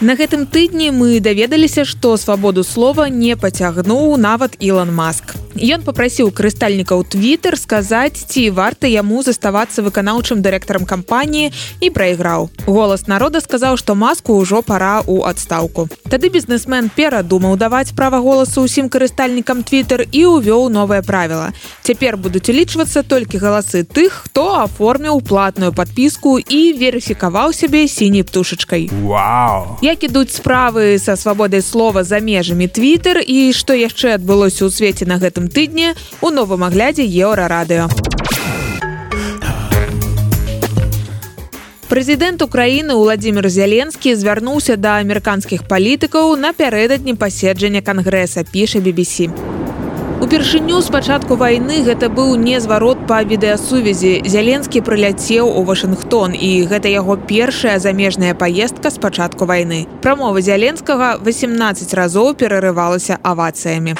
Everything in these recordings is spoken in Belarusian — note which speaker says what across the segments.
Speaker 1: На гэтым тыдні мы даведаліся, што свабоду слова не пацягнуў нават Ілон Маск. Ён попрасіў карыстальнікаў Twitter сказаць, ці варта яму заставацца выканаўчым дырэктарам кампаніі і прайграў. Голас народа сказаў, што маску ўжо пара ў адстаўку. Тады бізнесмен перадумаў даваць права голасу ўсім карыстальнікам Twitter і ўвёў новае правіла. Цяпер будуць улічвацца толькі галасы тых, хто аформіў платную падпіску і верыфікаваў сябе сіняй птушачкай.
Speaker 2: Вау!
Speaker 1: Як ідуць справы са свабодай слова за межамі Twitter і што яшчэ адбылося ў свеце на гэтым тыдні у новым аглядзе еўрарадыо. Прэзідэнт Украіны Владзімир Зяленскі звярнуўся да амерыканскіх палітыкаў напярэдадні паседжання кангрэса піша BBC. Упершыню з пачатку вайны гэта быў незварот па відэасувязі. Зяленскі прыляцеў у Вашынгтон і гэта яго першая замежная паездка з пачатку вайны. Прамова зяленскага 18 разоў перарывалася авацыямі.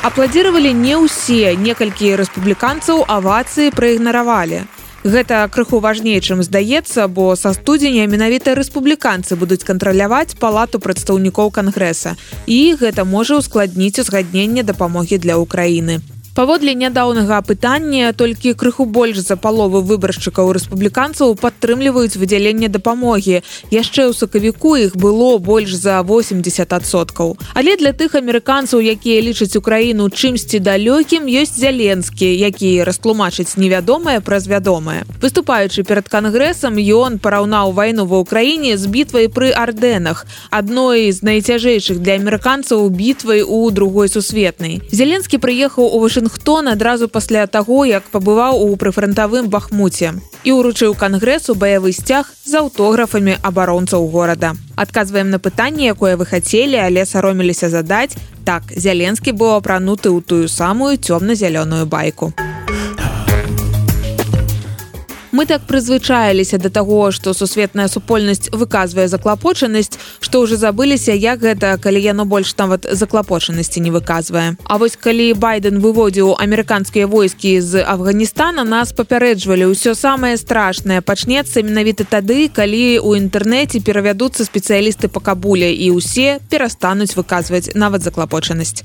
Speaker 1: Апладзіравалі не ўсе некалькі рэспубліканцаў авацыі праігнаравалі. Гэта крыху важней, чым здаецца, бо са студзеня менавіта рэспубліканцы будуць кантраляваць палату прадстаўнікоў кангрэса. І гэта можа ўскладніць узгадненне дапамогі для ўкраіны. Паводле нядаўнага апытання толькі крыху больш за палову выбаршчыкаў рэспубліканцаў падтрымліваюць выдзяленне дапамогі. Яшчэ ў сакавіку іх было больш за 80соткаў. Але для тых амерыканцаў, якія лічаць украіну чымсьці далёкім, ёсць зяленскі, які растлумачыць невядомае праз вядомае. Выступаючы перад кангрэсам ён параўнаў вайну ва ўкраіне з бітвай пры ардэнах, адной з найцяжэйшых для амерыканцаў бітвай у другой сусветнай. Зеленскі прыехаў у вышын Вашынгтон адразу пасля таго, як пабываў у прыфрантавым бахмуце і ўручыў кангрэсу баявы сцяг з аўтографамі абаронцаў горада. Адказваем на пытанне, якое вы хацелі, але сароміліся задаць. Так, Зяленскі быў апрануты ў тую самую цёмна-зялёную байку мы так прызвычаіліся да таго што сусветная супольнасць выказвае заклапочанасць што ўжо забыліся як гэта калі яно больш нават заклапочанасці не выказвае. А вось калі байден выводзіў амерыканскія войскі з афганістана нас папярэджвалі ўсё самае страшнае пачнецца менавіта тады калі у інтэрнэце перавядуцца спецыялісты па кабуле і ўсе перастануць выказваць нават заклапочанасць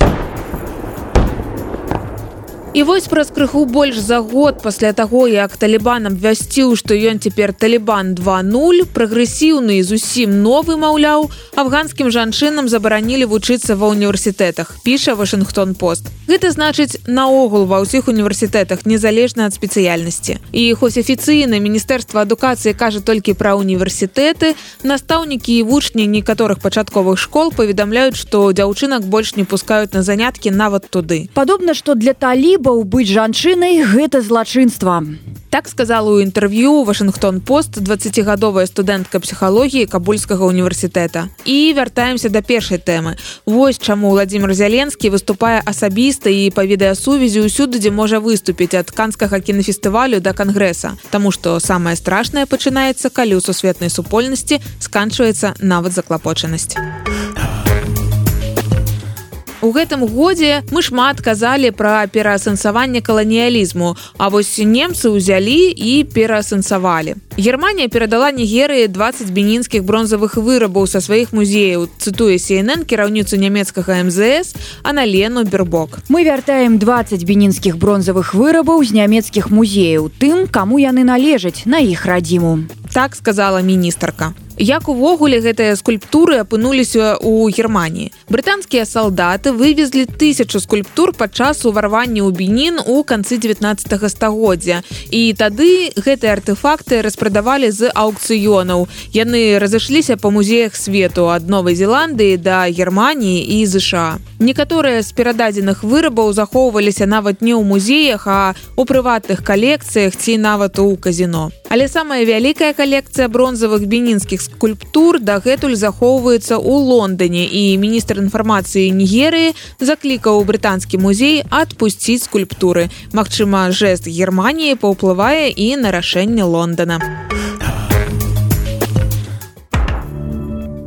Speaker 1: І вось праз крыху больш за год пасля таго, як талібан абвясціў, што ён цяпер талібан 20 прагрэсіўны зусім новы маўляў, афганскім жанчынам забаранілі вучыцца ва ўніверсітэтах, піша Вашынгтон пост. Гэта значыць наогул ва ўсіх універсітэтах незалежна ад спецыяльнасці. І хоць афіцыйна міністэрства адукацыі кажа толькі пра універсітэты, настаўнікі і вучні некаторых пачатковых школ паведамляюць, што дзяўчынак больш не пускаюць на заняткі нават туды.
Speaker 3: Падобна, што для таліб спосабаў быць жанчынай гэта злачынства.
Speaker 1: Так сказала ў інтэрв'ю Вашынгтон пост 20гадовая студэнтка псіхалогіі кабульскага універсітэта. І вяртаемся да першай тэмы. Вось чаму Владзімир Зяленскі выступае асабіста і па відэасувязі ўсюды, дзе можа выступіць ад канскага кінафестывалю да кангрэса. Таму што самае страшнае пачынаецца, калі ў сусветнай супольнасці сканчваецца нават заклапочанасць. У гэтым годзе мы шмат казалі пра пераасэнсаванне каланіялізму, А вось немцы ўзялі і пераасэнсавалі. Германія перадала нігерыі 20 бенінскіх бронзавых вырабаў са сваіх музеяў, цытуе CNN кіраўніцу нямецкага МЗС Аналену Бербок.
Speaker 3: Мы вяртаем 20 бенінскіх бронзавых вырабаў з нямецкіх музеяў, тым, каму яны належаць на іх радзіму.
Speaker 1: Так сказала міністрка. Як увогуле гэтыя скульптуры апынуліся ў Геррманіі. Брытанскія салдаты вывезлі тысячу скульптур падчас уварвання ў бенін у канцы 19 стагоддзя. І тады гэтыя артефакты распрадавалі з аўкцыёнаў. Яны разышліся па музеях свету ад Новай Зеландыі да Геррманіі і ЗША. Некаторыя з перададзеных вырабаў захоўваліся нават не ў музеях, а у прыватных калекцыях ці нават у казіно. Але самая вялікая калекцыя бронзавых бенінскіх скульптур дагэтуль захоўваецца ў Лондоне і міністр інфармацыі Нігерыі заклікаў брытанскі музей адпусціць скульптуры. Магчыма, жэст Геррманіі паўплывае і на рашэнне Лондона.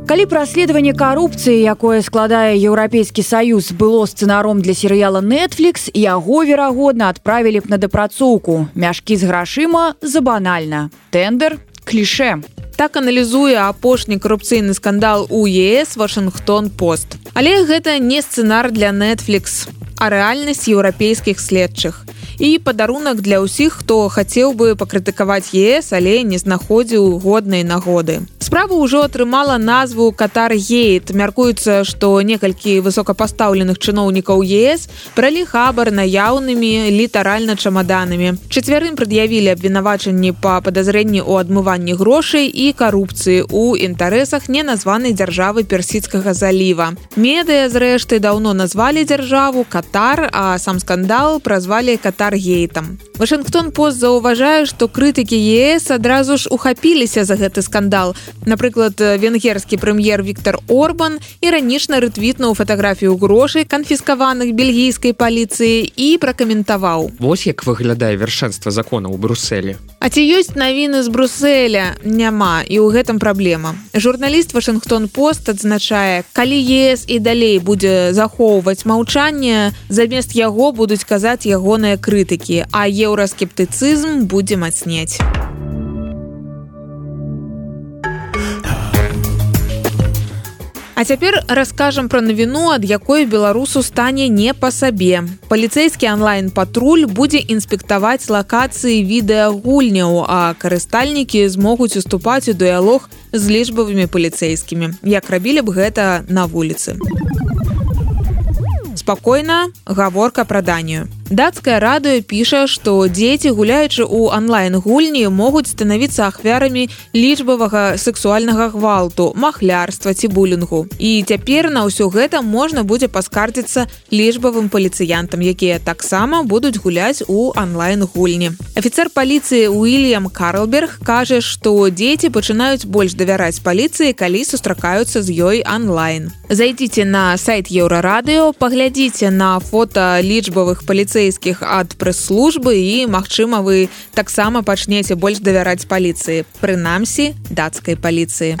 Speaker 3: Калі праследаванне карупцыі, якое складае еўрапейскі саюз было сцэнаром для серыяла Netflix, яго верагодна адправілі б на дапрацоўку. Мяшкі з грашыма забанальна. Тэндер кліше
Speaker 1: так аналізуе апошні карупцыйны скандал у ЕС Вашынгтон пост але гэта не сцэнар для netflix а рэальнасць еўрапейскіх следчых. І падарунак для ўсіх хто хацеў бы пакрытыкаваць ес але не знаходзіў годнай нагоды справа ўжо атрымала назву катар гейт мяркуецца што некалькі высокапастаўленых чыноўнікаў ес бралі хабар наяўнымі літаральна чамаданамі чацвярым прад'явілі абвінавачанні па падазрэнні ў адмыванні грошай і карупцыі у інтарэсах неназванай дзяржавы персідскага заліва медыя зрэшты даўно назвалі дзяржаву катар а сам скандал празвалі катар Ватаргейтам. Вашынгтон пост заўважае, што крытыкі ЕС адразу ж ухапіліся за гэты скандал. Напрыклад, венгерскі прэм'ер Віктор Орбан іранічна рытвітнуў фатаграфію грошай канфіскаваных бельгійскай паліцыі і пракаментаваў.
Speaker 2: Вось як выглядае вяршэнства закона ў Бруселі.
Speaker 1: А ці ёсць навіны з Бруселя няма і ў гэтым праблема. Журналіст Вашынгтон пост адзначае, калі ЕС і далей будзе захоўваць маўчанне, замест яго будуць казаць ягоныя крытыкі, а еўраскептыцызм будзе мацнець. А цяпер раскажам пра навіну, ад якой беларусу стане не па сабе. Паліцэйскі онлайн-патруль будзе інспектаваць лакацыі відэагульняў, а карыстальнікі змогуць уступаць у дыялог з лічбавымі паліцэйскімі, як рабілі б гэта на вуліцы. Спакойна гаворка пра данію дацкая радыё піша што дзеці гуляючы ў онлайн-гульні могуць станавіцца ахвярамі лічбавага сексуальнага гвалту махлярства ці булінгу. І цяпер на ўсё гэта можна будзе паскардзіцца лічбавым паліцыянтам якія таксама будуць гуляць у онлайн-гульні офіцер паліцыі уильям карлберг кажа што дзеці пачынаюць больш давяраць паліцыі калі сустракаюцца з ёй онлайн зайдзіце на сайт еўрарадыо паглядзіце на фото лічбавых паліцый паліцэйскіх ад прэс-службы і магчыма вы таксама пачнеце больш давяраць паліцыі прынамсі дацкай паліцыі.